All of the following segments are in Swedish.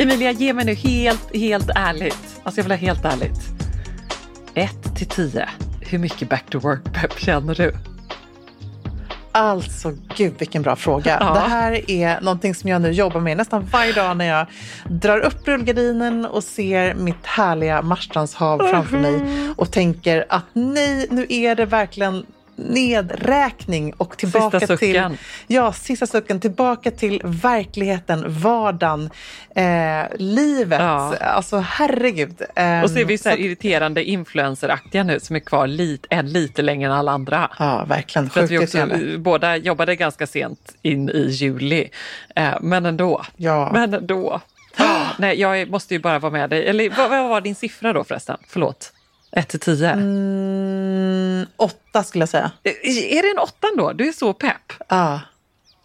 Emilia, ge mig nu helt, helt ärligt. Alltså jag vill ha helt ärligt. 1 till 10. Hur mycket back to work-pepp känner du? Alltså, gud vilken bra fråga. Ja. Det här är någonting som jag nu jobbar med nästan varje dag när jag drar upp rullgardinen och ser mitt härliga Marstrandshav framför mig och tänker att nej, nu är det verkligen nedräkning och tillbaka Sista till sucken. ja, sista sucken, tillbaka till verkligheten, vardagen, eh, livet. Ja. Alltså herregud. Eh, Och så är vi så här så- irriterande influenceraktiga nu som är kvar lite, än lite längre än alla andra. Ja, verkligen. För att vi också båda jobbade ganska sent in i juli. Eh, men ändå. Ja. Men ändå. Nej, jag måste ju bara vara med dig. Eller vad, vad var din siffra då förresten? Förlåt. 1 till 10. Mm, åtta skulle jag säga. Är det en åttan då? Du är så pepp. Ja.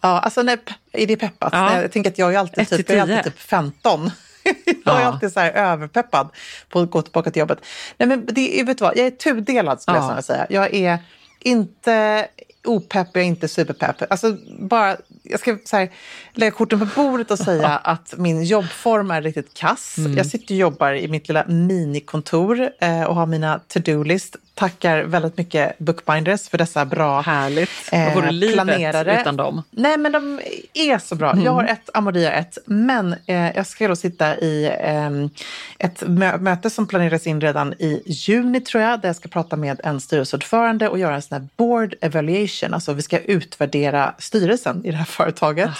Ja, alltså nej, är det peppat? Nej, Jag tänker att jag är alltid, typ, jag är alltid typ 15. jag är alltid så här överpeppad på att gå tillbaka till jobbet. Nej, men det vet du vad, jag är tudelad skulle Ja. jag säga. Jag är inte opepp, jag är inte superpepp. Alltså bara, jag ska så här, lägga korten på bordet och säga att min jobbform är riktigt kass. Mm. Jag sitter och jobbar i mitt lilla minikontor eh, och har mina to-do-list. Tackar väldigt mycket Bookbinders för dessa bra Härligt. eh, Vad vore planerare. utan dem? Nej, men de är så bra. Jag har ett, Amoria ett, men eh, jag ska då sitta i eh, ett mö- möte som planeras in redan i juni tror jag, där jag ska prata med en styrelseordförande och göra en sån här board evaluation. Alltså vi ska utvärdera styrelsen i det här företaget.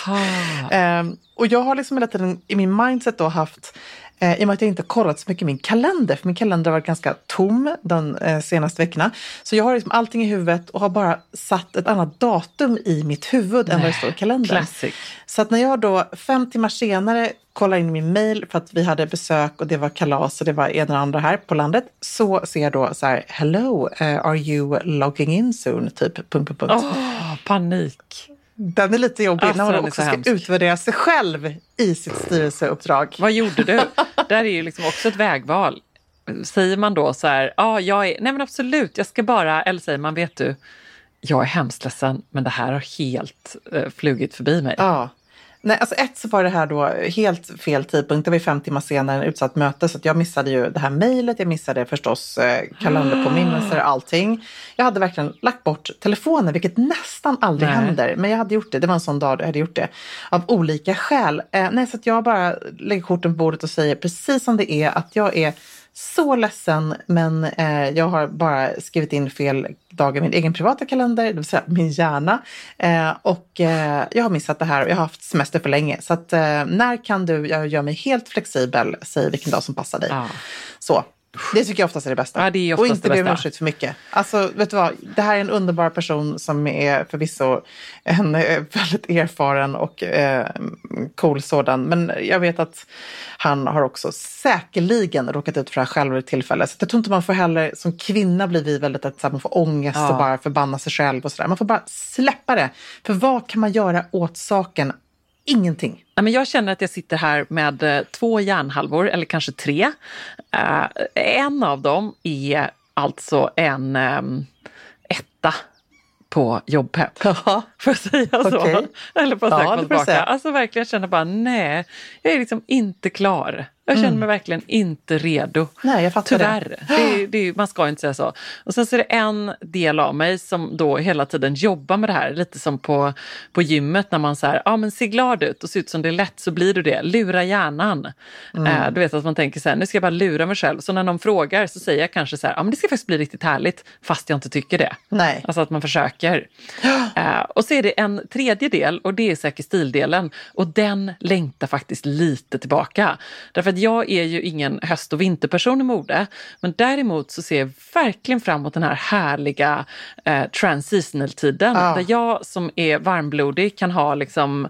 Ehm, och jag har liksom hela tiden i min mindset då haft Eh, I och med att jag inte kollat så mycket i min kalender, för min kalender har varit ganska tom de eh, senaste veckorna. Så jag har liksom allting i huvudet och har bara satt ett annat datum i mitt huvud än vad det står i kalendern. Classic. Så att när jag då fem timmar senare kollar in min mail för att vi hade besök och det var kalas och det var en och andra här på landet så ser jag då så här hello, eh, are you logging in soon? Typ punkt, punkt, punkt. Åh, panik. Den är lite jobbig Alltså, när är också så ska hemsk. utvärdera sig själv i sitt styrelseuppdrag. Vad gjorde du? Där är ju liksom också ett vägval. Säger man då så här, ja, jag är, nej men absolut, jag ska bara, eller säger man, vet du, jag är hemskt ledsen, men det här har helt eh, flugit förbi mig. Ja. Nej, alltså ett så var det här då helt fel tidpunkt. Det var ju fem timmar senare, en utsatt möte, så jag missade ju det här mejlet. Jag missade förstås eh, kalenderpåminnelser, allting. Jag hade verkligen lagt bort telefonen, vilket nästan aldrig Nej. händer. Men jag hade gjort det. Det var en sån dag då jag hade gjort det. Av olika skäl. Eh, nej, så jag bara lägger korten på bordet och säger precis som det är att jag är så ledsen, men eh, jag har bara skrivit in fel dag i min egen privata kalender, det vill säga min hjärna. Eh, och eh, jag har missat det här och jag har haft semester för länge. Så att, eh, när kan du, jag gör mig helt flexibel, säg vilken dag som passar dig. Ja. Så. Det tycker jag oftast är det bästa. Ja, det är och inte be om ursäkt för mycket. Alltså, vet du vad? Det här är en underbar person som är förvisso en eh, väldigt erfaren och eh, cool sådan. Men jag vet att han har också säkerligen råkat ut för det här själv vid ett tillfälle. Så jag tror inte man får heller, som kvinna blir vi väldigt att man får ångest Ja. och bara förbanna sig själv och sådär. Man får bara släppa det. För vad kan man göra åt saken? Ingenting. Nej, men jag känner att jag sitter här med eh, två hjärnhalvor, eller kanske tre. Eh, en av dem är alltså en um, etta på jobbpepp. Ja. Får jag säga så? Okej. Eller på Ja, ja, tillbaka. säga. Alltså verkligen känna bara nej, jag är liksom inte klar Jag känner mig verkligen inte redo. Nej, jag fattar Tyvärr. det. Det, det, man ska inte säga så. Och sen så är det en del av mig som då hela tiden jobbar med det här. Lite som på, på gymmet när man säger, ja ah, men se glad ut och se ut som det är lätt så blir du det. Lura hjärnan. Mm. Eh, du vet att man tänker så här, nu ska jag bara lura mig själv. Så när någon frågar så säger jag kanske så här, ja ah, men det ska faktiskt bli riktigt härligt. Fast jag inte tycker det. Nej. Alltså att man försöker. Eh, och så är det en tredje del och det är säker stil-delen. Och den längtar faktiskt lite tillbaka. Därför att jag är ju ingen höst och vinterperson i mode. Men däremot så ser jag verkligen fram emot den här härliga eh, transitional-tiden. Ja. Där jag som är varmblodig kan ha liksom,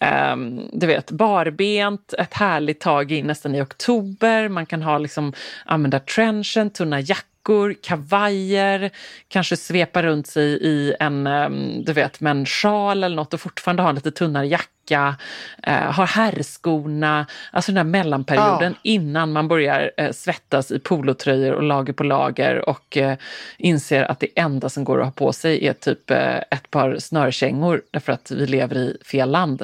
ehm, du vet, barbent, ett härligt tag in nästan i oktober. Man kan ha liksom, använda trenchen, tunna jackor kavajer, kanske svepa runt sig i en, ehm, du vet, med en sjal eller något och fortfarande ha en lite tunnare jacka, eh, har herrskorna, alltså den här mellanperioden Ja. innan man börjar eh, svettas i polotröjor och lager på lager och eh, inser att det enda som går att ha på sig är typ eh, ett par snörkängor därför att vi lever i fel land.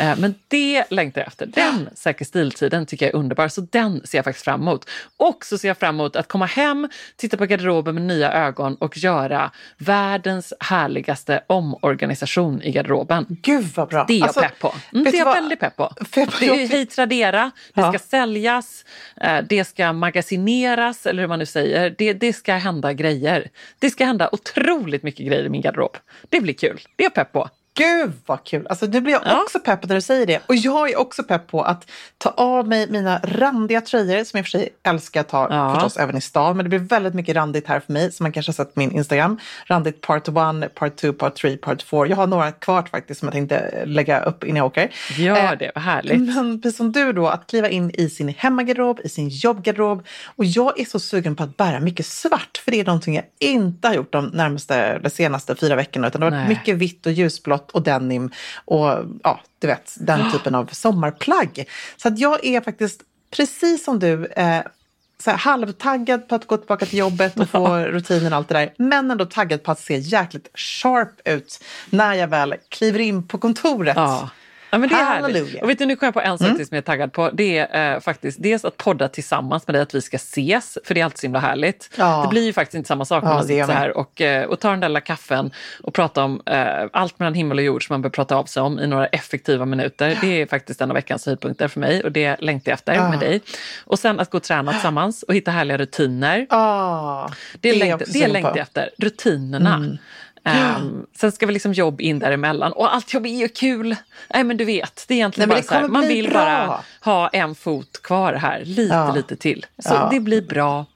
Eh, men det längtar jag efter. Den säker stiltiden tycker jag är underbar, så den ser jag faktiskt fram emot. Och så ser jag fram emot att komma hem, titta på garderoben med nya ögon och göra världens härligaste omorganisation i garderoben. Gud vad bra. Det är jag Alltså, pepp på. Mm, det är jag vad? väldigt pepp på. Det är hej Tradera, det Ja. ska säljas, eh, det ska magasineras eller hur man nu säger. Det, det ska hända grejer. Det ska hända otroligt mycket grejer i min garderob. Det blir kul. Det är jag pepp på. Gud vad kul! Alltså, nu blir jag Ja. också pepp när du säger det. Och jag är också pepp på att ta av mig mina randiga tröjor som jag för sig älskar att ta Ja. förstås även i stan. Men det blir väldigt mycket randigt här för mig som man kanske har sett på min Instagram. Randigt part 1, part 2, part 3, part 4. Jag har några kvar faktiskt som jag tänkte lägga upp innan jag åker. Gör Eh, det, vad härligt. Men precis som du då, att kliva in i sin hemmagarderob, i sin jobbgarderob. Och jag är så sugen på att bära mycket svart, för det är någonting jag inte har gjort de närmaste, de senaste fyra veckorna. Utan det har varit mycket vitt och ljusblått och denim och ja, du vet, den typen av sommarplagg. Så att jag är faktiskt, precis som du, eh, så här, halvtaggad på att gå tillbaka till jobbet och få rutinen och allt det där. Men ändå taggad på att se jäkligt sharp ut när jag väl kliver in på kontoret. Ja. Ja, men det är härligt. Halleluja. Och vet du, nu kom jag på en sak till som jag är taggad på. Det är eh, faktiskt dels att podda tillsammans med dig, att vi ska ses, för det är alltid så himla härligt. Ja. Det blir ju faktiskt inte samma sak när Ja, man sitter så här och, eh, och tar den där lilla kaffen och pratar om eh, allt mellan himmel och jord som man behöver prata av sig om i några effektiva minuter. Det är faktiskt en av veckans höjdpunkter för mig och det längtar jag efter Ja. med dig. Och sen att gå och träna tillsammans och hitta härliga rutiner. Ah, Det, längtar, det längtar jag efter. Rutinerna. Mm. Ehm, sen ska vi liksom jobb in däremellan. Och allt jobb är ju kul. Nej men du vet, det är egentligen Nej, bara så här, man vill bra. bara ha en fot kvar här, lite Ja. lite till. Så Ja. det blir bra.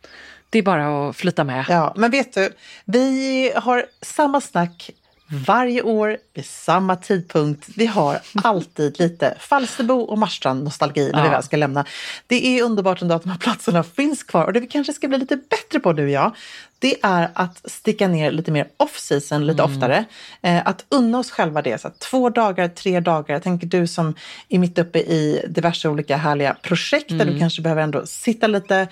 Det är bara att flytta med. Ja, men vet du, vi har samma snack varje år vid samma tidpunkt. Vi har alltid lite Falsterbo och Marstrand nostalgi när vi Ja. väl ska lämna. Det är underbart ändå att de här platserna finns kvar och det vi kanske ska bli lite bättre på du och jag. Det är att sticka ner lite mer off-season lite oftare. Eh, att unna oss själva det. Så två dagar, tre dagar. Jag tänker du som är mitt uppe i diverse olika härliga projekt där du kanske behöver ändå sitta lite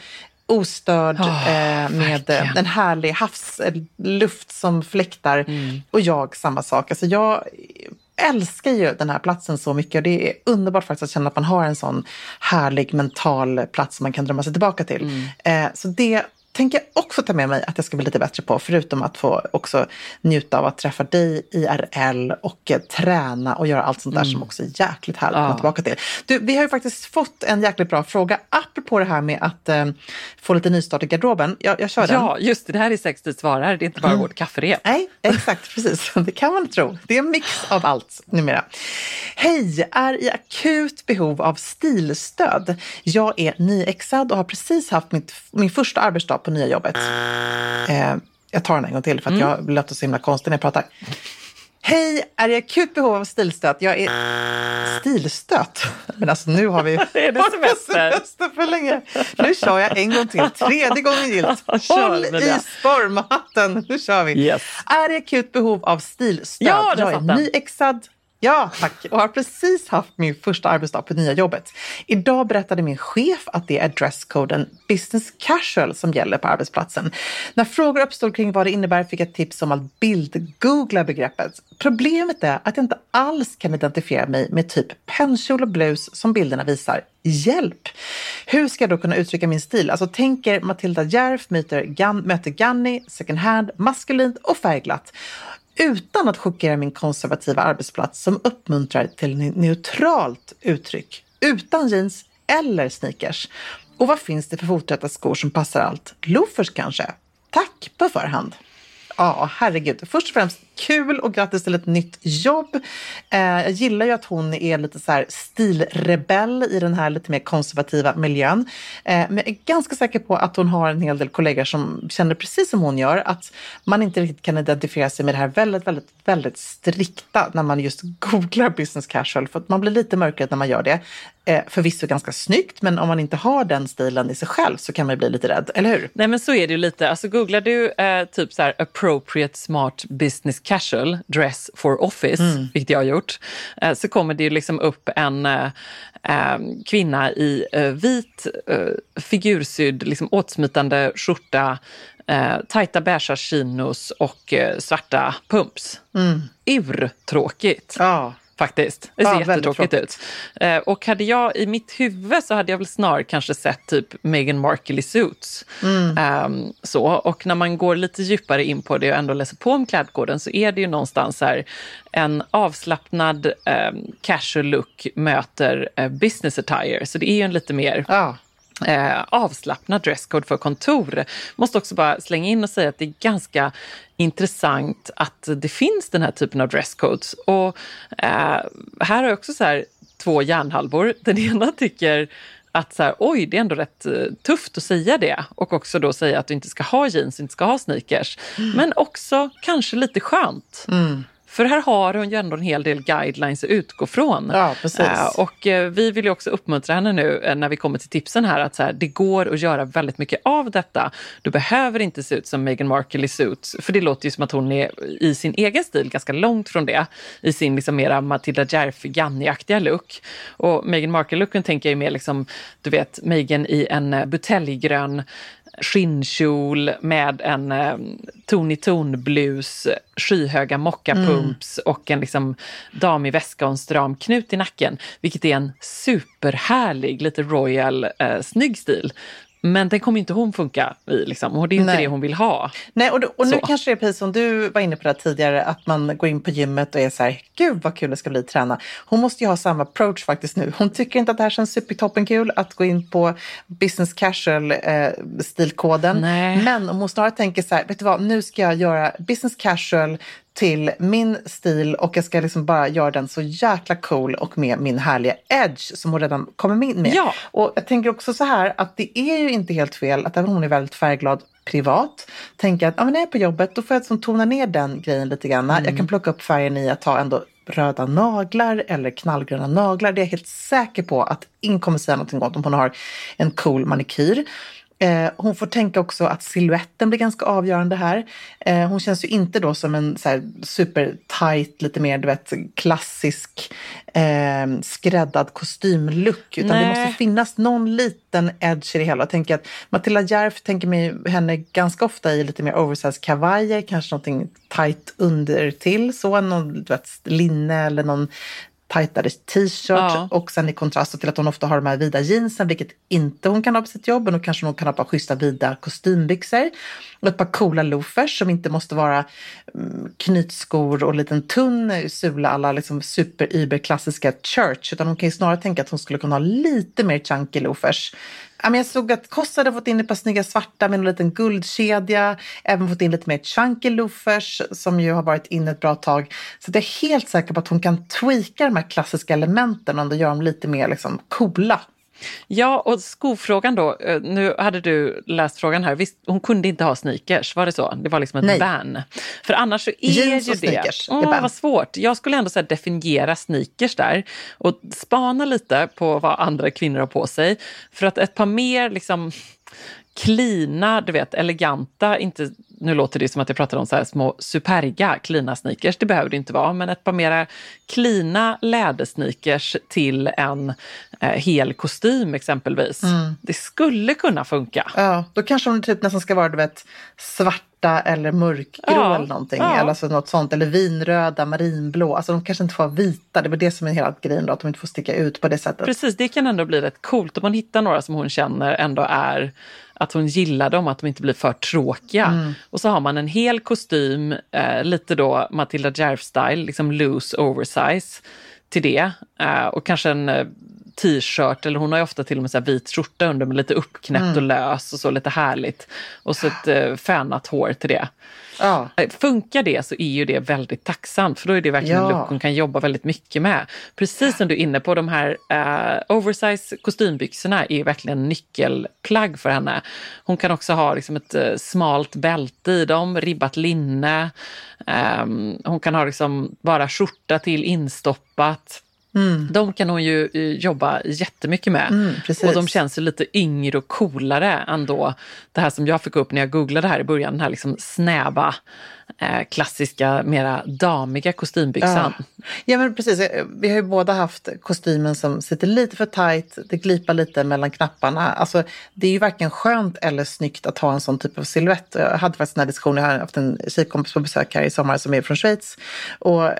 ostörd Ja, eh, med verkligen. eh, en härlig havsluft som fläktar. Och jag samma sak. Alltså jag älskar ju den här platsen så mycket och det är underbart faktiskt att känna att man har en sån härlig mental plats som man kan drömma sig tillbaka till. Eh, så det tänker jag också ta med mig att jag ska bli lite bättre på, förutom att få också njuta av att träffa dig IRL och eh, träna och göra allt sånt där som också är jäkligt härligt att komma tillbaka till. Du, vi har ju faktiskt fått en jäkligt bra fråga apropå det här med att eh, få lite nystart i garderoben. Jag, jag kör den. Ja, just det. Det här är sex tid svarar. Det är inte bara vårt kafferep. Nej, exakt, precis. Det kan man tro. Det är en mix av allt numera. Hej, är i akut behov av stilstöd. Jag är nyexad och har precis haft mitt, min första arbetsdag på nya jobbet. Eh, jag tar den en gång till för att jag låter så himla konstig när jag pratar. Hej, är i akut behov av stilstöd. Jag är stilstöt. Men alltså nu har vi Är det semester? semester för länge. Nu kör jag en gång till, tredje gången gillt. Håll i det. stormhatten, nu kör vi. Yes. Är i akut behov av stilstöd. Ja, jag är nyexad. Ja, tack. Och har precis haft min första arbetsdag på nya jobbet. Idag berättade min chef att det är dresskoden business casual som gäller på arbetsplatsen. När frågor uppstod kring vad det innebär fick jag tips om att bildgoogla begreppet. Problemet är att jag inte alls kan identifiera mig med typ pennkjol och blus som bilderna visar. Hjälp! Hur ska jag då kunna uttrycka min stil? Alltså tänker Matilda Järf möter, möter Ganni, second hand, maskulint och färgglatt utan att chockera min konservativa arbetsplats som uppmuntrar till neutralt uttryck utan jeans eller sneakers. Och vad finns det för foträtta skor som passar allt? Loafers kanske? Tack på förhand! Ja, herregud. Först och främst kul och grattis till ett nytt jobb. Eh, jag gillar ju att hon är lite så här stilrebell i den här lite mer konservativa miljön. Eh, men jag är ganska säker på att hon har en hel del kollegor som känner precis som hon gör, att man inte riktigt kan identifiera sig med det här väldigt, väldigt, väldigt strikta när man just googlar business casual, för att man blir lite mörkare när man gör det. Eh, förvisso ganska snyggt, men om man inte har den stilen i sig själv så kan man ju bli lite rädd, eller hur? Nej men så är det ju lite. Alltså googlar du eh, typ så här appropriate smart business casual dress for office, mm. vilket jag har gjort, eh, så kommer det ju liksom upp en eh, eh kvinna i vit figursydd, liksom åtsmitande skjorta, eh, tajta beiga chinos och svarta pumps. Mm. Urtråkigt. Ja faktiskt. Det ser ja, jättetråkigt ut. Eh, och hade jag i mitt huvud så hade jag väl snarare kanske sett typ Meghan Markle i Suits. Mm. Um, så. Och när man går lite djupare in på det och ändå läser på om klädkoden så är det ju någonstans här en avslappnad um, casual look möter uh, business attire. Så det är ju en lite mer ja eh, avslappnad dresscode för kontor. Måste också bara slänga in och säga att det är ganska intressant att det finns den här typen av dresscodes. Och eh, här har jag också så här, två hjärnhalvor. Den ena tycker att så här, oj, det är ändå rätt eh, tufft att säga det och också då säga att du inte ska ha jeans, inte ska ha sneakers. Mm. Men också kanske lite skönt. Mm. För här har hon ju ändå en hel del guidelines att utgå från. Ja, precis. Uh, och uh, vi vill ju också uppmuntra henne nu uh, när vi kommer till tipsen här att så här, det går att göra väldigt mycket av detta. Du behöver inte se ut som Meghan Markle i Suits, för det låter ju som att hon är i sin egen stil ganska långt från det. I sin liksom mera Matilda Järf, Ganni-aktiga look. Och Meghan Markle-looken tänker jag ju mer liksom, du vet, Meghan i en buteljgrön skinnkjol med en eh, Tony Ton-blus, skyhöga mockapumps mm. och en liksom dam i väska och en stram knut i nacken. Vilket är en superhärlig, lite royal, eh, snygg stil. Men den kommer inte hon funka i, liksom. och det är inte Nej. det hon vill ha. Nej, och, och nu kanske det är precis som du var inne på det tidigare, att man går in på gymmet och är så här, gud vad kul det ska bli att träna. Hon måste ju ha samma approach faktiskt nu. Hon tycker inte att det här känns supertoppenkul att gå in på business casual eh, stilkoden. Nej. Men om hon snarare tänker så här, vet du vad, nu ska jag göra business casual till min stil och jag ska liksom bara göra den så jäkla cool och med min härliga edge som hon redan kommer in med. Ja. Och jag tänker också så här att det är ju inte helt fel att även hon är väldigt färgglad privat, tänka att ah, men när jag är på jobbet då får jag liksom tona ner den grejen lite grann. Mm. Jag kan plocka upp färgen i att ha ändå röda naglar eller knallgröna naglar. Det är jag helt säker på att ingen kommer säga någonting åt om hon har en cool manikyr. Eh, hon får tänka också att siluetten blir ganska avgörande här. Eh, hon känns ju inte då som en så här super tight, lite mer du vet, klassisk eh, skräddad kostymlook. Utan Nej. det måste finnas någon liten edge i det hela. Jag tänker att Matilda Järf tänker mig henne ganska ofta i lite mer oversized kavajer, kanske någonting tight under till så, någon du vet, linne eller någon tajtare t-shirt ja. och sen i kontrast till att hon ofta har de här vida jeansen, vilket inte hon kan ha på sitt jobb. Men då kanske hon kan ha ett par schyssta vida kostymbyxor och ett par coola loafers som inte måste vara mm, knytskor och en liten tunn sula alla liksom super klassiska church, utan hon kan ju snarare tänka att hon skulle kunna ha lite mer chunky loafers jag såg att Koss hade fått in ett par snygga svarta med en liten guldkedja. Även fått in lite mer chunky loafers som ju har varit inne ett bra tag. Så jag är helt säker på att hon kan tweaka de här klassiska elementen och ändå göra dem lite mer liksom coola. Ja, och skofrågan då. Eh, nu hade du läst frågan här. Visst, hon kunde inte ha sneakers, var det så? Det var liksom ett Nej. ban. För annars så är Jeans ju sneakers. det... Åh, vad svårt. Jag skulle ändå så definiera sneakers där och spana lite på vad andra kvinnor har på sig. För att ett par mer liksom klina, du vet, eleganta, inte nu låter det som att jag pratar om så här små superga klina sneakers, det behöver det inte vara, men ett par mera klina lädersneakers till en eh, hel kostym exempelvis. Mm. Det skulle kunna funka. Ja, då kanske de typ nästan ska vara du vet, svarta eller mörkgrå ja, eller någonting. Ja. Eller alltså något sånt. Eller vinröda, marinblå. Alltså de kanske inte får vara vita. Det är det som är hela grejen då, att de inte får sticka ut på det sättet. Precis, det kan ändå bli rätt coolt om man hittar några som hon känner ändå är att hon gillar dem, att de inte blir för tråkiga. Mm. Och så har man en hel kostym, eh, lite då Matilda Järf-style, liksom loose oversize till det. Eh, och kanske en eh, t-shirt eller hon har ofta till och med så vit skjorta under med lite uppknäppt mm. och lös och så lite härligt. Och så ett eh, fänat hår till det. Ja. Eh, funkar det så är ju det väldigt tacksamt för då är det verkligen ja. en look hon kan jobba väldigt mycket med. Precis som du är inne på, de här uh, oversize kostymbyxorna är verkligen nyckelplagg för henne. Hon kan också ha liksom ett uh, smalt bälte i dem, ribbat linne. Um, hon kan ha liksom bara skjorta till instoppat. Mm. De kan hon ju eh, jobba jättemycket med. Mm, och de känns ju lite yngre och coolare än då det här som jag fick upp när jag googlade här i början, den här liksom snäva eh, klassiska, mera damiga kostymbyxan. Ja ja men precis, eh, vi har ju båda haft kostymen som sitter lite för tajt, det glipar lite mellan knapparna. Alltså, det är ju varken skönt eller snyggt att ha en sån typ av silhuett. Jag hade faktiskt den här diskussionen, jag har haft en tjejkompis på besök här i sommar som är från Schweiz. Och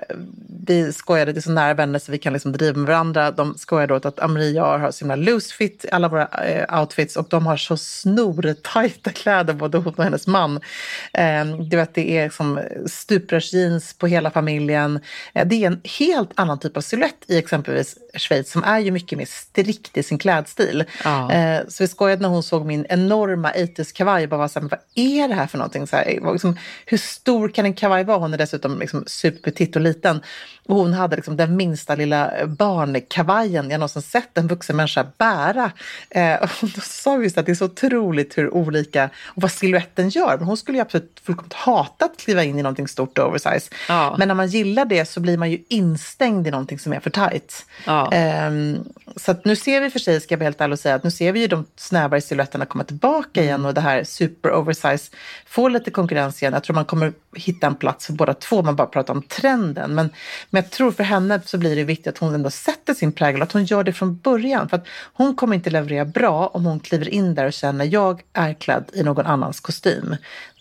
vi skojade, det är så nära vänner så vi kan liksom driva med varandra. De skojade åt att Amri och jag har så himla loose fit i alla våra eh, outfits och de har så snortajta kläder, både hon och hennes man. Eh, du vet, det är som stuprörsjeans på hela familjen. Eh, det är en helt annan typ av silhuett i exempelvis Schweiz som är ju mycket mer strikt i sin klädstil. Ja. Eh, så vi skojade när hon såg min enorma 80 kavaj bara var så här, vad är det här för någonting? Så här, liksom, hur stor kan en kavaj vara? Hon är dessutom liksom superpetitt och liten. Och hon hade liksom den minsta lilla barnkavajen jag någonsin sett en vuxen människa bära. Eh, och då sa vi just att det är så otroligt hur olika och vad siluetten gör. Men hon skulle ju absolut fullkomligt hata att kliva in i någonting stort och oversize. Ja. Men när man gillar det så blir man ju instängd i någonting som är för tajt. Ja. Eh, så att nu ser vi för sig, ska jag vara helt ärlig och säga, att nu ser vi ju de snävare siluetterna komma tillbaka igen mm. och det här super oversize får lite konkurrens igen. Jag tror man kommer hitta en plats för båda två, man bara pratar om trenden. Men men jag tror för henne så blir det viktigt att hon ändå sätter sin prägel, att hon gör det från början. För att hon kommer inte leverera bra om hon kliver in där och känner jag är klädd i någon annans kostym.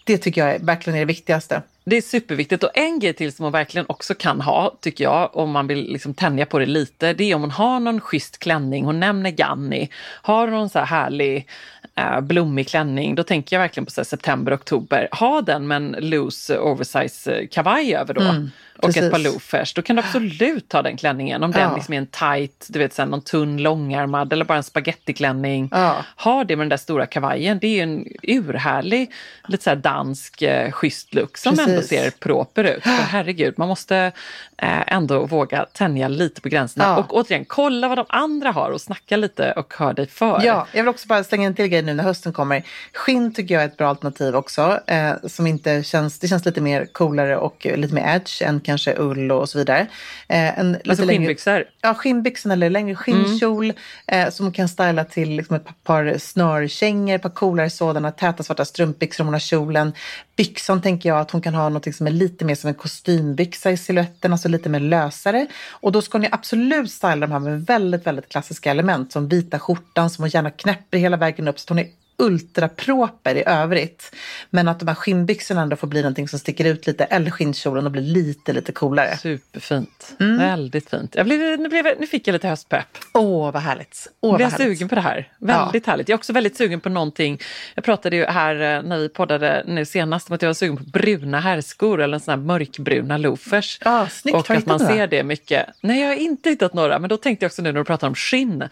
Det tycker jag är, verkligen är det viktigaste. Det är superviktigt och en grej till som hon verkligen också kan ha, tycker jag, om man vill liksom tänja på det lite, det är om hon har någon schysst klänning. Hon nämner Ganni. Har hon så här härlig äh, blommig klänning, då tänker jag verkligen på så september, oktober. Ha den med en loose oversize eh, kavaj över då. Mm och Precis. ett par loafers, då kan du absolut ta den klänningen. Om ja. den liksom är en tight, du vet så någon tunn långärmad eller bara en spagettiklänning. Ja. Ha det med den där stora kavajen. Det är en urhärlig, lite så här dansk, eh, schysst look som Precis. Ändå ser proper ut. För herregud, man måste eh, ändå våga tänja lite på gränserna. Ja. Och återigen, kolla vad de andra har och snacka lite och hör dig för. Ja, jag vill också bara slänga en till grej nu när hösten kommer. Skinn tycker jag är ett bra alternativ också. Eh, som inte känns, det känns lite mer coolare och lite mer edge än kanske ull och så vidare. Eh, en alltså lite skinnbyxor? Längre, ja, skinnbyxor eller längre skinnkjol mm. eh, som man kan styla till liksom ett par snörkängor, ett par coolare sådana, täta svarta strumpbyxor om hon har kjolen. Byxan tänker jag att hon kan ha något som är lite mer som en kostymbyxa i siluetten, alltså lite mer lösare. Och då ska hon ju absolut styla de här med väldigt, väldigt klassiska element som vita skjortan som hon gärna knäpper hela vägen upp så att hon är ultraproper i övrigt. Men att de här skinnbyxorna ändå får bli någonting som sticker ut lite, eller skinnkjolen och blir lite, lite coolare. Superfint. Mm. Väldigt fint. Jag blev, nu, blev, nu fick jag lite höstpepp. Åh, vad härligt. Åh, vad blev jag sugen på det här. Väldigt ja. härligt. Jag är också väldigt sugen på någonting. Jag pratade ju här eh, när vi poddade nu senast om att jag var sugen på bruna herrskor eller en sån här mörkbruna loafers. Ja, snyggt. Och att man några? ser det mycket. Nej, jag har inte hittat några. Men då tänkte jag också nu när du pratar om skinn,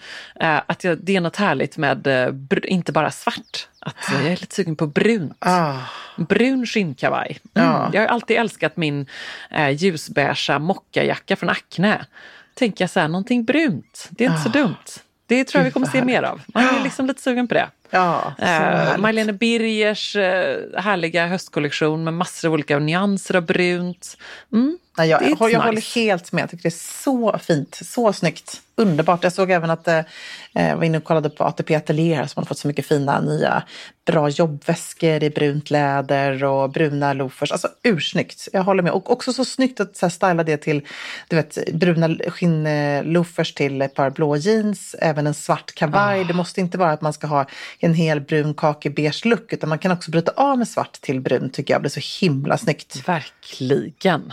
eh, att jag, det är något härligt med eh, inte bara svart svart. Att jag är lite sugen på brunt. Ah. Brun skinnkavaj. Mm. Ah. Jag har alltid älskat min eh, ljusbeiga mockajacka från Acne. Tänker jag så här, någonting brunt. Det är inte ah. så dumt. Det tror jag vi kommer se mer av. Man är liksom lite sugen på det. Ja, eh, Marlene Birgers eh, härliga höstkollektion med massor av olika nyanser av brunt. Mm, Nej, jag, jag, nice. håller helt med. Jag tycker det är så fint, så snyggt. Underbart. Jag såg även att eh, jag var inne och kollade på ATP Atelier som har fått så mycket fina nya bra jobbväskor i brunt läder och bruna loafers. Alltså ursnyggt. Jag håller med. Och också så snyggt att så här, styla det till du vet, bruna skinnloafers till ett par blå jeans, även en svart kavaj. Det måste inte vara att man ska ha en hel brun kakebeige look utan man kan också bryta av med svart till brun tycker jag. Det blir så himla snyggt. Verkligen.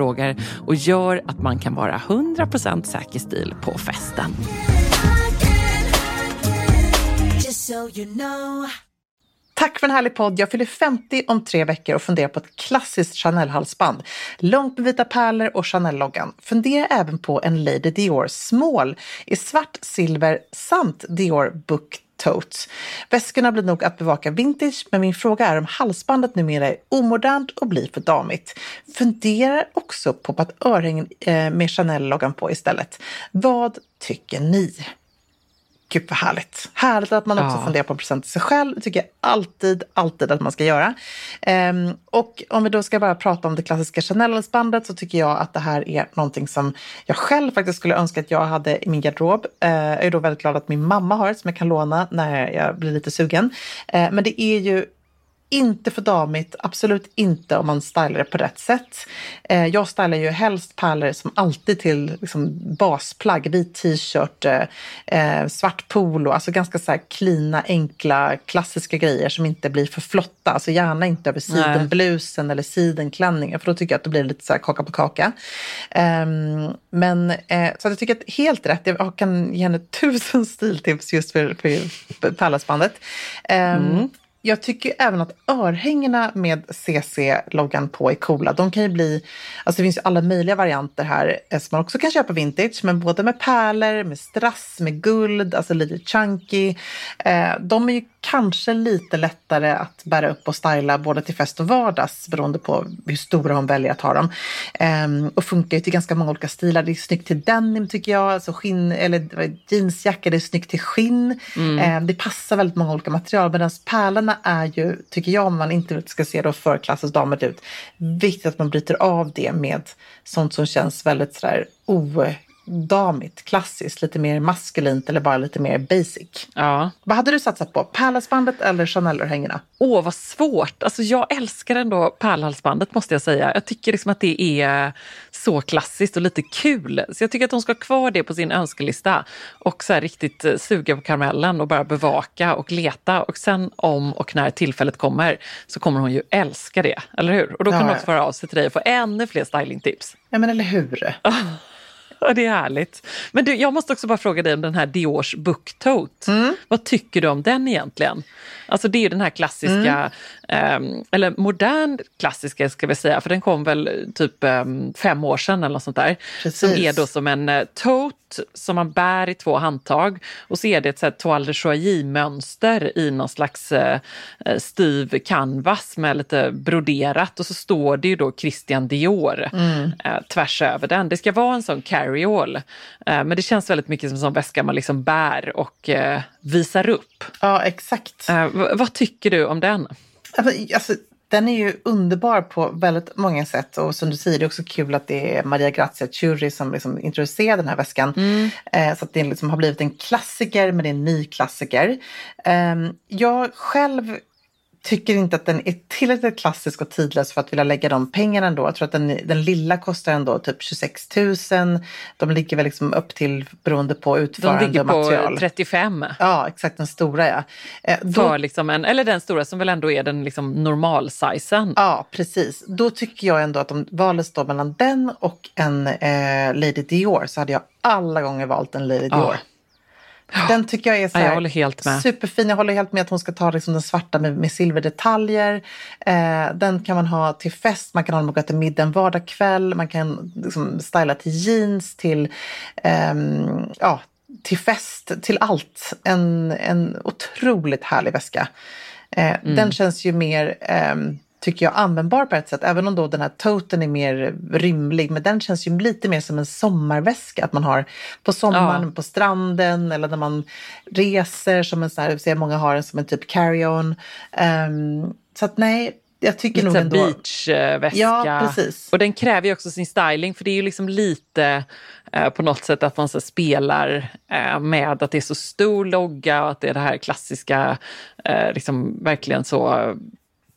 och gör att man kan vara 100% säker stil på festen. Tack för en härlig podd. Jag fyller 50 om tre veckor och funderar på ett klassiskt Chanel-halsband. Långt med vita pärlor och Chanel-loggan. Funderar även på en Lady Dior Small i svart, silver samt Dior Book Totes. Väskorna blir nog att bevaka vintage, men min fråga är om halsbandet numera är omodernt och blir för damigt. Funderar också på att örhängen eh, med Chanel-loggan på istället. Vad tycker ni? Gud vad härligt. Härligt att man också Ja. funderar på en present till sig själv. Det tycker jag alltid, alltid att man ska göra. Ehm, och om vi då ska bara prata om det klassiska Chanel-halsbandet så tycker jag att det här är någonting som jag själv faktiskt skulle önska att jag hade i min garderob. Eh, jag är då väldigt glad att min mamma har det som jag kan låna när jag blir lite sugen. Eh, men det är ju inte för damigt, absolut inte om man stylar det på rätt sätt. Eh, jag stylar ju helst pärlor som alltid till liksom, basplagg, vit t-shirt, eh, eh, svart polo, alltså ganska så här klina, enkla, klassiska grejer som inte blir för flotta. Alltså gärna inte över sidenblusen eller sidenklänningen för då tycker jag att det blir lite så här kaka på kaka. Ehm, men eh, så att jag tycker att helt rätt, jag kan ge henne tusen stiltips just för, för pärlhalsbandet. Ehm, jag tycker även att örhängena med CC-loggan på är coola. De kan ju bli, alltså det finns ju alla möjliga varianter här eh, som man också kan köpa vintage, men både med pärlor, med strass, med guld, alltså lite chunky. Eh, de är ju kanske lite lättare att bära upp och styla både till fest och vardags beroende på hur stora hon väljer att ha dem. Ehm, och funkar ju till ganska många olika stilar. Det är snyggt till denim tycker jag, alltså skinn, eller jeansjacka, det är snyggt till skinn. Ehm, det passar väldigt många olika material medan pärlorna Damerna är ju, tycker jag, om man inte ska se då förklassens damer ut, viktigt att man bryter av det med sånt som känns väldigt sådär odamigt, klassiskt, lite mer maskulint eller bara lite mer basic. Ja. Vad hade du satsat på? Pärlhalsbandet eller Chanel-örhängena? Åh, vad svårt. Alltså, jag älskar ändå pärlhalsbandet måste jag säga. Jag tycker liksom att det är så klassiskt och lite kul. Så jag tycker att hon ska ha kvar det på sin önskelista och så riktigt eh, suga på karamellen och bara bevaka och leta. Och sen om och när tillfället kommer så kommer hon ju älska det, eller hur? Och då kan Ja, hon också föra av sig till dig och få ännu fler stylingtips. Ja, men eller hur? Ja, det är härligt. Men du, jag måste också bara fråga dig om den här Diors Book Tote. Mm. Vad tycker du om den egentligen? Alltså det är ju den här klassiska, Mm. ehm, eller modern klassiska ska vi säga, för den kom väl typ ehm, fem år sedan eller något sånt där. Precis. Som är då som en eh, tote som man bär i två handtag och så är det ett så här toile de choisy-mönster i någon slags eh, styv canvas med lite broderat och så står det ju då Christian Dior eh, tvärs över den. Det ska vara en sån carry-all, eh, men det känns väldigt mycket som en sån väska man liksom bär och eh, visar upp. Ja, exakt. Eh, vad tycker du om den? Alltså, den är ju underbar på väldigt många sätt och som du säger, det är också kul att det är Maria Grazia Churi som liksom introducerar den här väskan. Eh, så att det liksom har blivit en klassiker, men det är en ny klassiker. Eh, jag själv tycker inte att den är tillräckligt klassisk och tidlös för att vilja lägga de pengarna ändå. Jag tror att den, den lilla kostar ändå typ 26 000. De ligger väl liksom upp till, beroende på De utförande ligger och på material. 35. Ja, exakt, den stora ja. Eh, då För liksom en, eller den stora som väl ändå är den liksom normalsizen. Ja, precis. Då tycker jag ändå att om valet står mellan den och en eh, Lady Dior så hade jag alla gånger valt en Lady Dior. Den tycker jag är så Ja, jag här håller helt med. superfin. Jag håller helt med att hon ska ta liksom den svarta med, med silverdetaljer. Eh, den kan man ha till fest, man kan ha den att gå till middag en vardagskväll, man kan liksom styla till jeans, till, ehm, ja, till fest, till allt. En, en otroligt härlig väska. Eh, Mm. Den känns ju mer, ehm, tycker jag, användbar på ett sätt. Även om då den här toten är mer rymlig. Men den känns ju lite mer som en sommarväska. Att man har på sommaren, Ja. på stranden eller när man reser. Som en sån här, ser många har den som en typ carry-on. Ehm, så att nej, jag tycker nog Lite ändå... beachväska. Ja, precis. Och den kräver ju också sin styling för det är ju liksom lite eh, på något sätt att man så spelar eh, med att det är så stor logga och att det är det här klassiska, eh, liksom verkligen så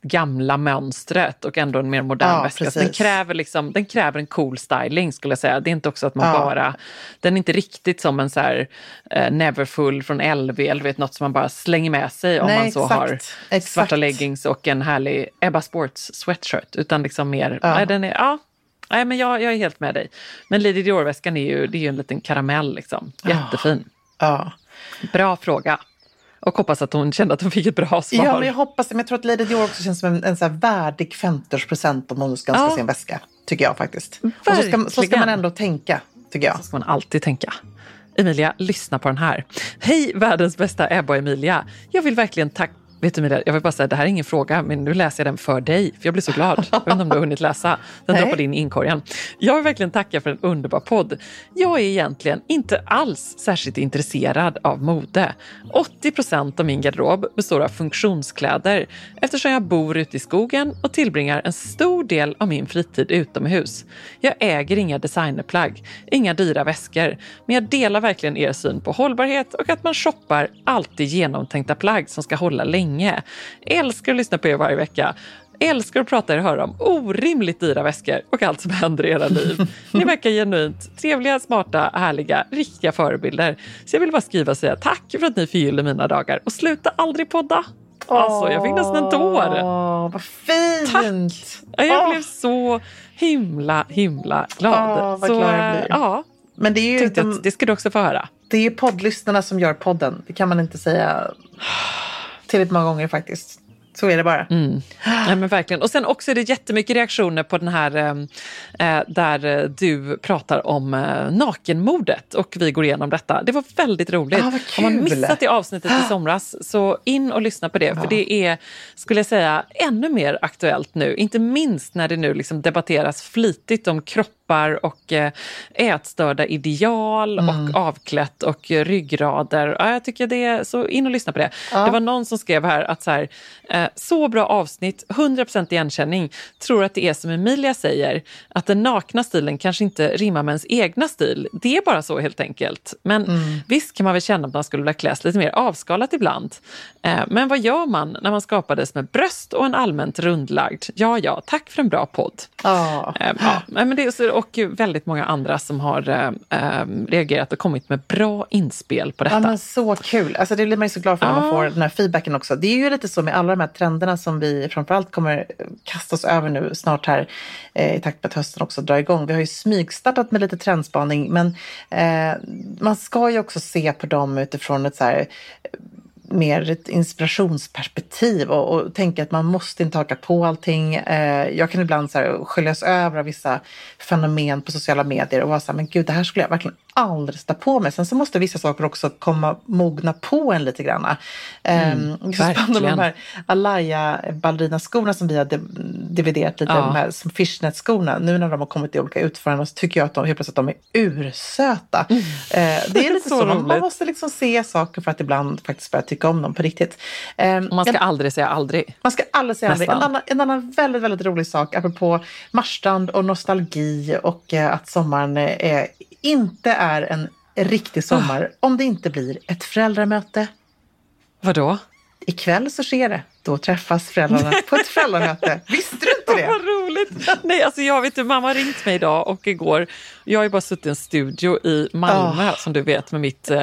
gamla mönstret och ändå en mer modern Ja, väska. Så den precis. kräver, liksom, den kräver en cool styling skulle jag säga. Det är inte också att man Ja. bara... Den är inte riktigt som en så här eh, Neverfull från LV eller vet, något som man bara slänger med sig om Nej, man så exakt. har Exakt. svarta leggings och en härlig Ebba Sports sweatshirt. Utan liksom mer, Ja. nej, den är, ja, nej, men jag, jag är helt med dig. Men Lady Dior-väskan är ju, det är ju en liten karamell liksom. Jättefin. Ja. Bra fråga. Och hoppas att hon kände att hon fick ett bra svar. Ja, men jag hoppas det. Men jag tror att Lady Dior också känns som en, en så värdig 50-årspresent om hon ska önska Ja. sig en väska. Tycker jag faktiskt. Och så ska, så ska Verkligen. man ändå tänka, tycker jag. Så ska man alltid tänka. Emilia, lyssna på den här. Hej världens bästa Ebba och Emilia. Jag vill verkligen tacka Vet du Emilia, jag vill bara säga, det här är ingen fråga, men nu läser jag den för dig. För jag blir så glad. Jag vet inte om du har hunnit läsa. Den droppade in i inkorgen. Jag vill verkligen tacka för en underbar podd. Jag är egentligen inte alls särskilt intresserad av mode. 80 procent av min garderob består av funktionskläder eftersom jag bor ute i skogen och tillbringar en stor del av min fritid utomhus. Jag äger inga designerplagg, inga dyra väskor, men jag delar verkligen er syn på hållbarhet och att man shoppar alltid genomtänkta plagg som ska hålla länge. Älskar att lyssna på er varje vecka. Älskar att prata er och höra om orimligt dyra väskor och allt som händer i era liv. Ni verkar genuint trevliga, smarta, härliga, riktiga förebilder. Så jag vill bara skriva och säga tack för att ni förgyller mina dagar och sluta aldrig podda. Alltså, jag fick nästan en tår. Åh, vad fint! Ja, Jag blev så himla, himla glad. Åh, vad så, glad jag blir. Ja, Men det är ju de, det ska du också få höra. det är ju poddlyssnarna som gör podden. Det kan man inte säga tillräckligt många gånger faktiskt. Så är det bara. Mm. Ja, men verkligen. Och sen också är det jättemycket reaktioner på den här eh, där eh, du pratar om eh, nakenmodet och vi går igenom detta. Det var väldigt roligt. Ah, Har man missat det avsnittet i somras så in och lyssna på det. För det är, skulle jag säga, ännu mer aktuellt nu. Inte minst när det nu liksom debatteras flitigt om kropp kroppar och eh, ätstörda ideal Mm. och avklätt och eh, ryggrader. Ja, jag tycker det är så in och lyssna på det. Ja. Det var någon som skrev här att så, här, eh, så bra avsnitt, 100% igenkänning. Tror att det är som Emilia säger, att den nakna stilen kanske inte rimmar med ens egna stil. Det är bara så helt enkelt. Men Mm. visst kan man väl känna att man skulle vilja klä sig lite mer avskalat ibland. Men vad gör man när man skapades med bröst och en allmänt rundlagd? Ja, ja, tack för en bra podd. Ja. Ja, men det är så, och väldigt många andra som har eh, eh, reagerat och kommit med bra inspel på detta. Ja, men så kul. Alltså, det blir man ju så glad för när man Ja. får den här feedbacken också. Det är ju lite så med alla de här trenderna som vi framförallt kommer kasta oss över nu snart här eh, i takt med att hösten också drar igång. Vi har ju smygstartat med lite trendspaning men eh, man ska ju också se på dem utifrån ett så här mer ett inspirationsperspektiv och, och tänka att man måste inte haka på allting. Eh, jag kan ibland så här sköljas över av vissa fenomen på sociala medier och vara så här, men gud, det här skulle jag verkligen aldrig sätta på mig. Sen så måste vissa saker också komma mogna på en lite grann. Eh, är så spännande med de här Alaya ballerina-skorna som vi har div- dividerat lite, Ja. här som fishnet-skorna. Nu när de har kommit i olika utföranden så tycker jag att de helt plötsligt att de är ursöta. Eh, det är lite Så så, man, man måste liksom se saker för att ibland faktiskt börja tycka om dem på riktigt. Eh, Man ska en- aldrig säga aldrig. man ska aldrig säga aldrig. En annan, en annan väldigt, väldigt rolig sak apropå Marstrand och nostalgi och eh, att sommaren eh, inte är en riktig sommar om det inte blir ett föräldramöte. Vadå? Ikväll så sker det. Då träffas föräldrarna på ett föräldramöte. Visste du inte det? Roligt! Nej, alltså jag vet inte, mamma har ringt mig idag och igår. Jag har ju bara suttit i en studio i Malmö Ah. som du vet med mitt eh,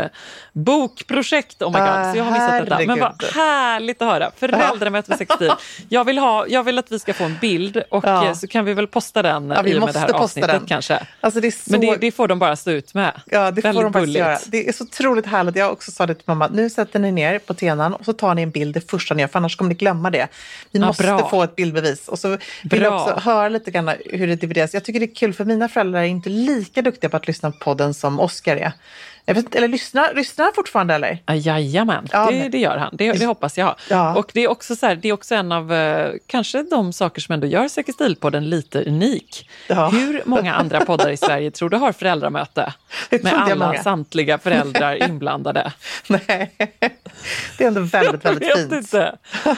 bokprojekt. Oh my god, Ah, så jag har missat detta. Men vad herregud. härligt att höra. Föräldramöte med sextil. Jag vill, ha, jag vill att vi ska få en bild och Ja. eh, så kan vi väl posta den Ja, vi i och med måste det här posta avsnittet den. kanske. Alltså det så... Men det, det får de bara stå ut med. Ja, det får Väldigt de faktiskt göra. Det är så otroligt härligt. Jag också sa det till mamma. Nu sätter ni ner på tenan och så tar ni en bild det första ni gör, för annars kommer ni glömma det. Vi Ja, måste bra. få ett bildbevis. Och så vill jag Bra. också höra lite grann hur det divideras. Jag tycker det är kul, för mina föräldrar är inte lika duktiga på att lyssna på podden som Oscar är. Vet, eller lyssnar, lyssnar han fortfarande eller? Ja, Jajamän, Ja, det, men- det gör han. Det, det hoppas jag. Ja. Och det är också, så här, det är också en av eh, kanske de saker som ändå gör Säker stil-podden lite unik. Ja. Hur många andra poddar i Sverige tror du har föräldramöte? Med alla många. samtliga föräldrar inblandade. Nej, det är ändå väldigt, väldigt jag vet fint. inte.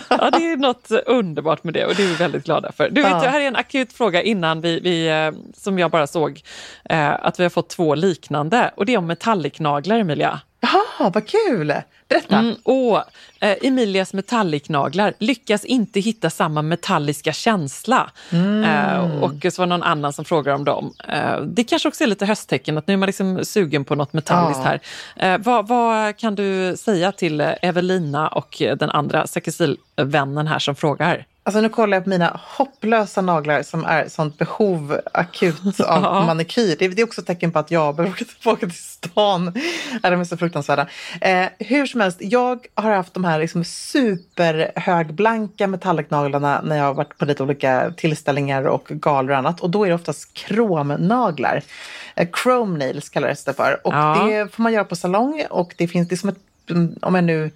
Ja, det är något underbart med det och det är vi väldigt glada för. Du, vet, Ja. du, här är en akut fråga innan vi, vi eh, som jag bara såg, eh, att vi har fått två liknande. Och det är om metallicnaglar, Emilia. Jaha, vad kul! Berätta. Mm, och eh, Emilias metallicnaglar lyckas inte hitta samma metalliska känsla. Eh, och så var det någon annan som frågar om dem. Eh, det kanske också är lite hösttecken, att nu är man liksom sugen på något metalliskt Ja. här. Eh, vad, vad kan du säga till Evelina och den andra säkerstilvännen här som frågar? Alltså nu kollar jag på mina hopplösa naglar som är sånt behov akut av Ja. manikyr. Det, är också ett tecken på att jag behöver åka tillbaka till stan. Ja, de är så fruktansvärda. Eh, hur som helst, jag har haft de här liksom superhögblanka metallicnaglarna när jag har varit på lite olika tillställningar och galor och annat. Och då är det oftast kromnaglar. Eh, chrome nails kallas det för. Och Ja. det får man göra på salong och det finns, det är som ett, om jag nu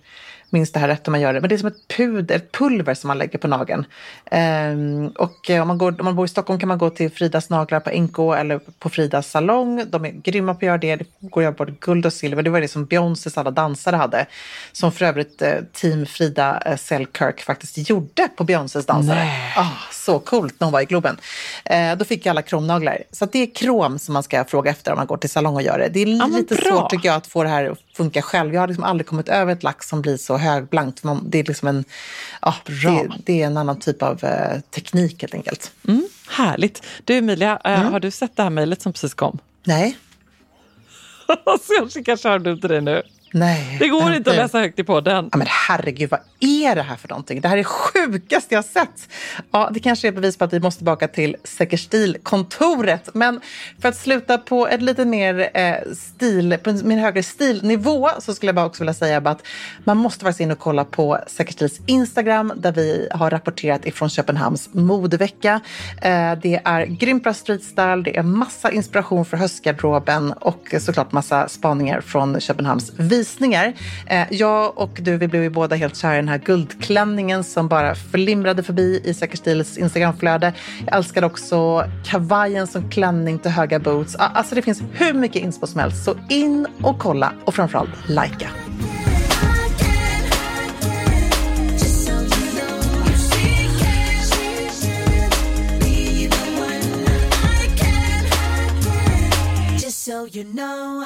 minns det här rätt om man gör det. Men det är som ett puder, ett pulver som man lägger på nageln. Ehm, och eh, om man, går, om man bor i Stockholm kan man gå till Fridas naglar på NK eller på Fridas salong. De är grymma på att göra det. Det går att göra både guld och silver. Det var det som Beyoncés alla dansare hade. Som för övrigt eh, Team Frida eh, Selkirk faktiskt gjorde på Beyoncés dansare. Ah, så coolt när hon var i Globen. Eh, då fick jag alla kromnaglar. Så det är krom som man ska fråga efter om man går till salong och gör det. Det är lite bra. svårt tycker jag att få det här att funka själv. Jag har liksom aldrig kommit över ett lack som blir så högblankt. Man- Det är liksom en, ja, det, det är en annan typ av eh, teknik helt enkelt. Mm, härligt. Du Emilia, eh, Mm. har du sett det här mejlet som precis kom? Nej, så jag skickar skärmen till dig nu. Nej. Det går inte att läsa högt i podden. Ja, men herregud, vad är det här för någonting? Det här är det sjukaste jag har sett. Ja, det kanske är bevis på att vi måste tillbaka till Säkerstil-kontoret. Men för att sluta på ett lite mer eh, stil, på mer högre stilnivå så skulle jag bara också vilja säga att man måste faktiskt in och kolla på Säkerstils Instagram där vi har rapporterat ifrån Köpenhamns modevecka. Eh, det är grymt bra streetstyle, det är massa inspiration för höstgarderoben och såklart massa spaningar från Köpenhamns visningar. Eh, jag och du, vi blev ju båda helt kära i den här guldklänningen som bara flimrade förbi i Säker Stils Instagramflöde. Jag älskade också kavajen som klänning till höga boots. Alltså det finns hur mycket inspo som helst. Så in och kolla och framförallt likea. So you know,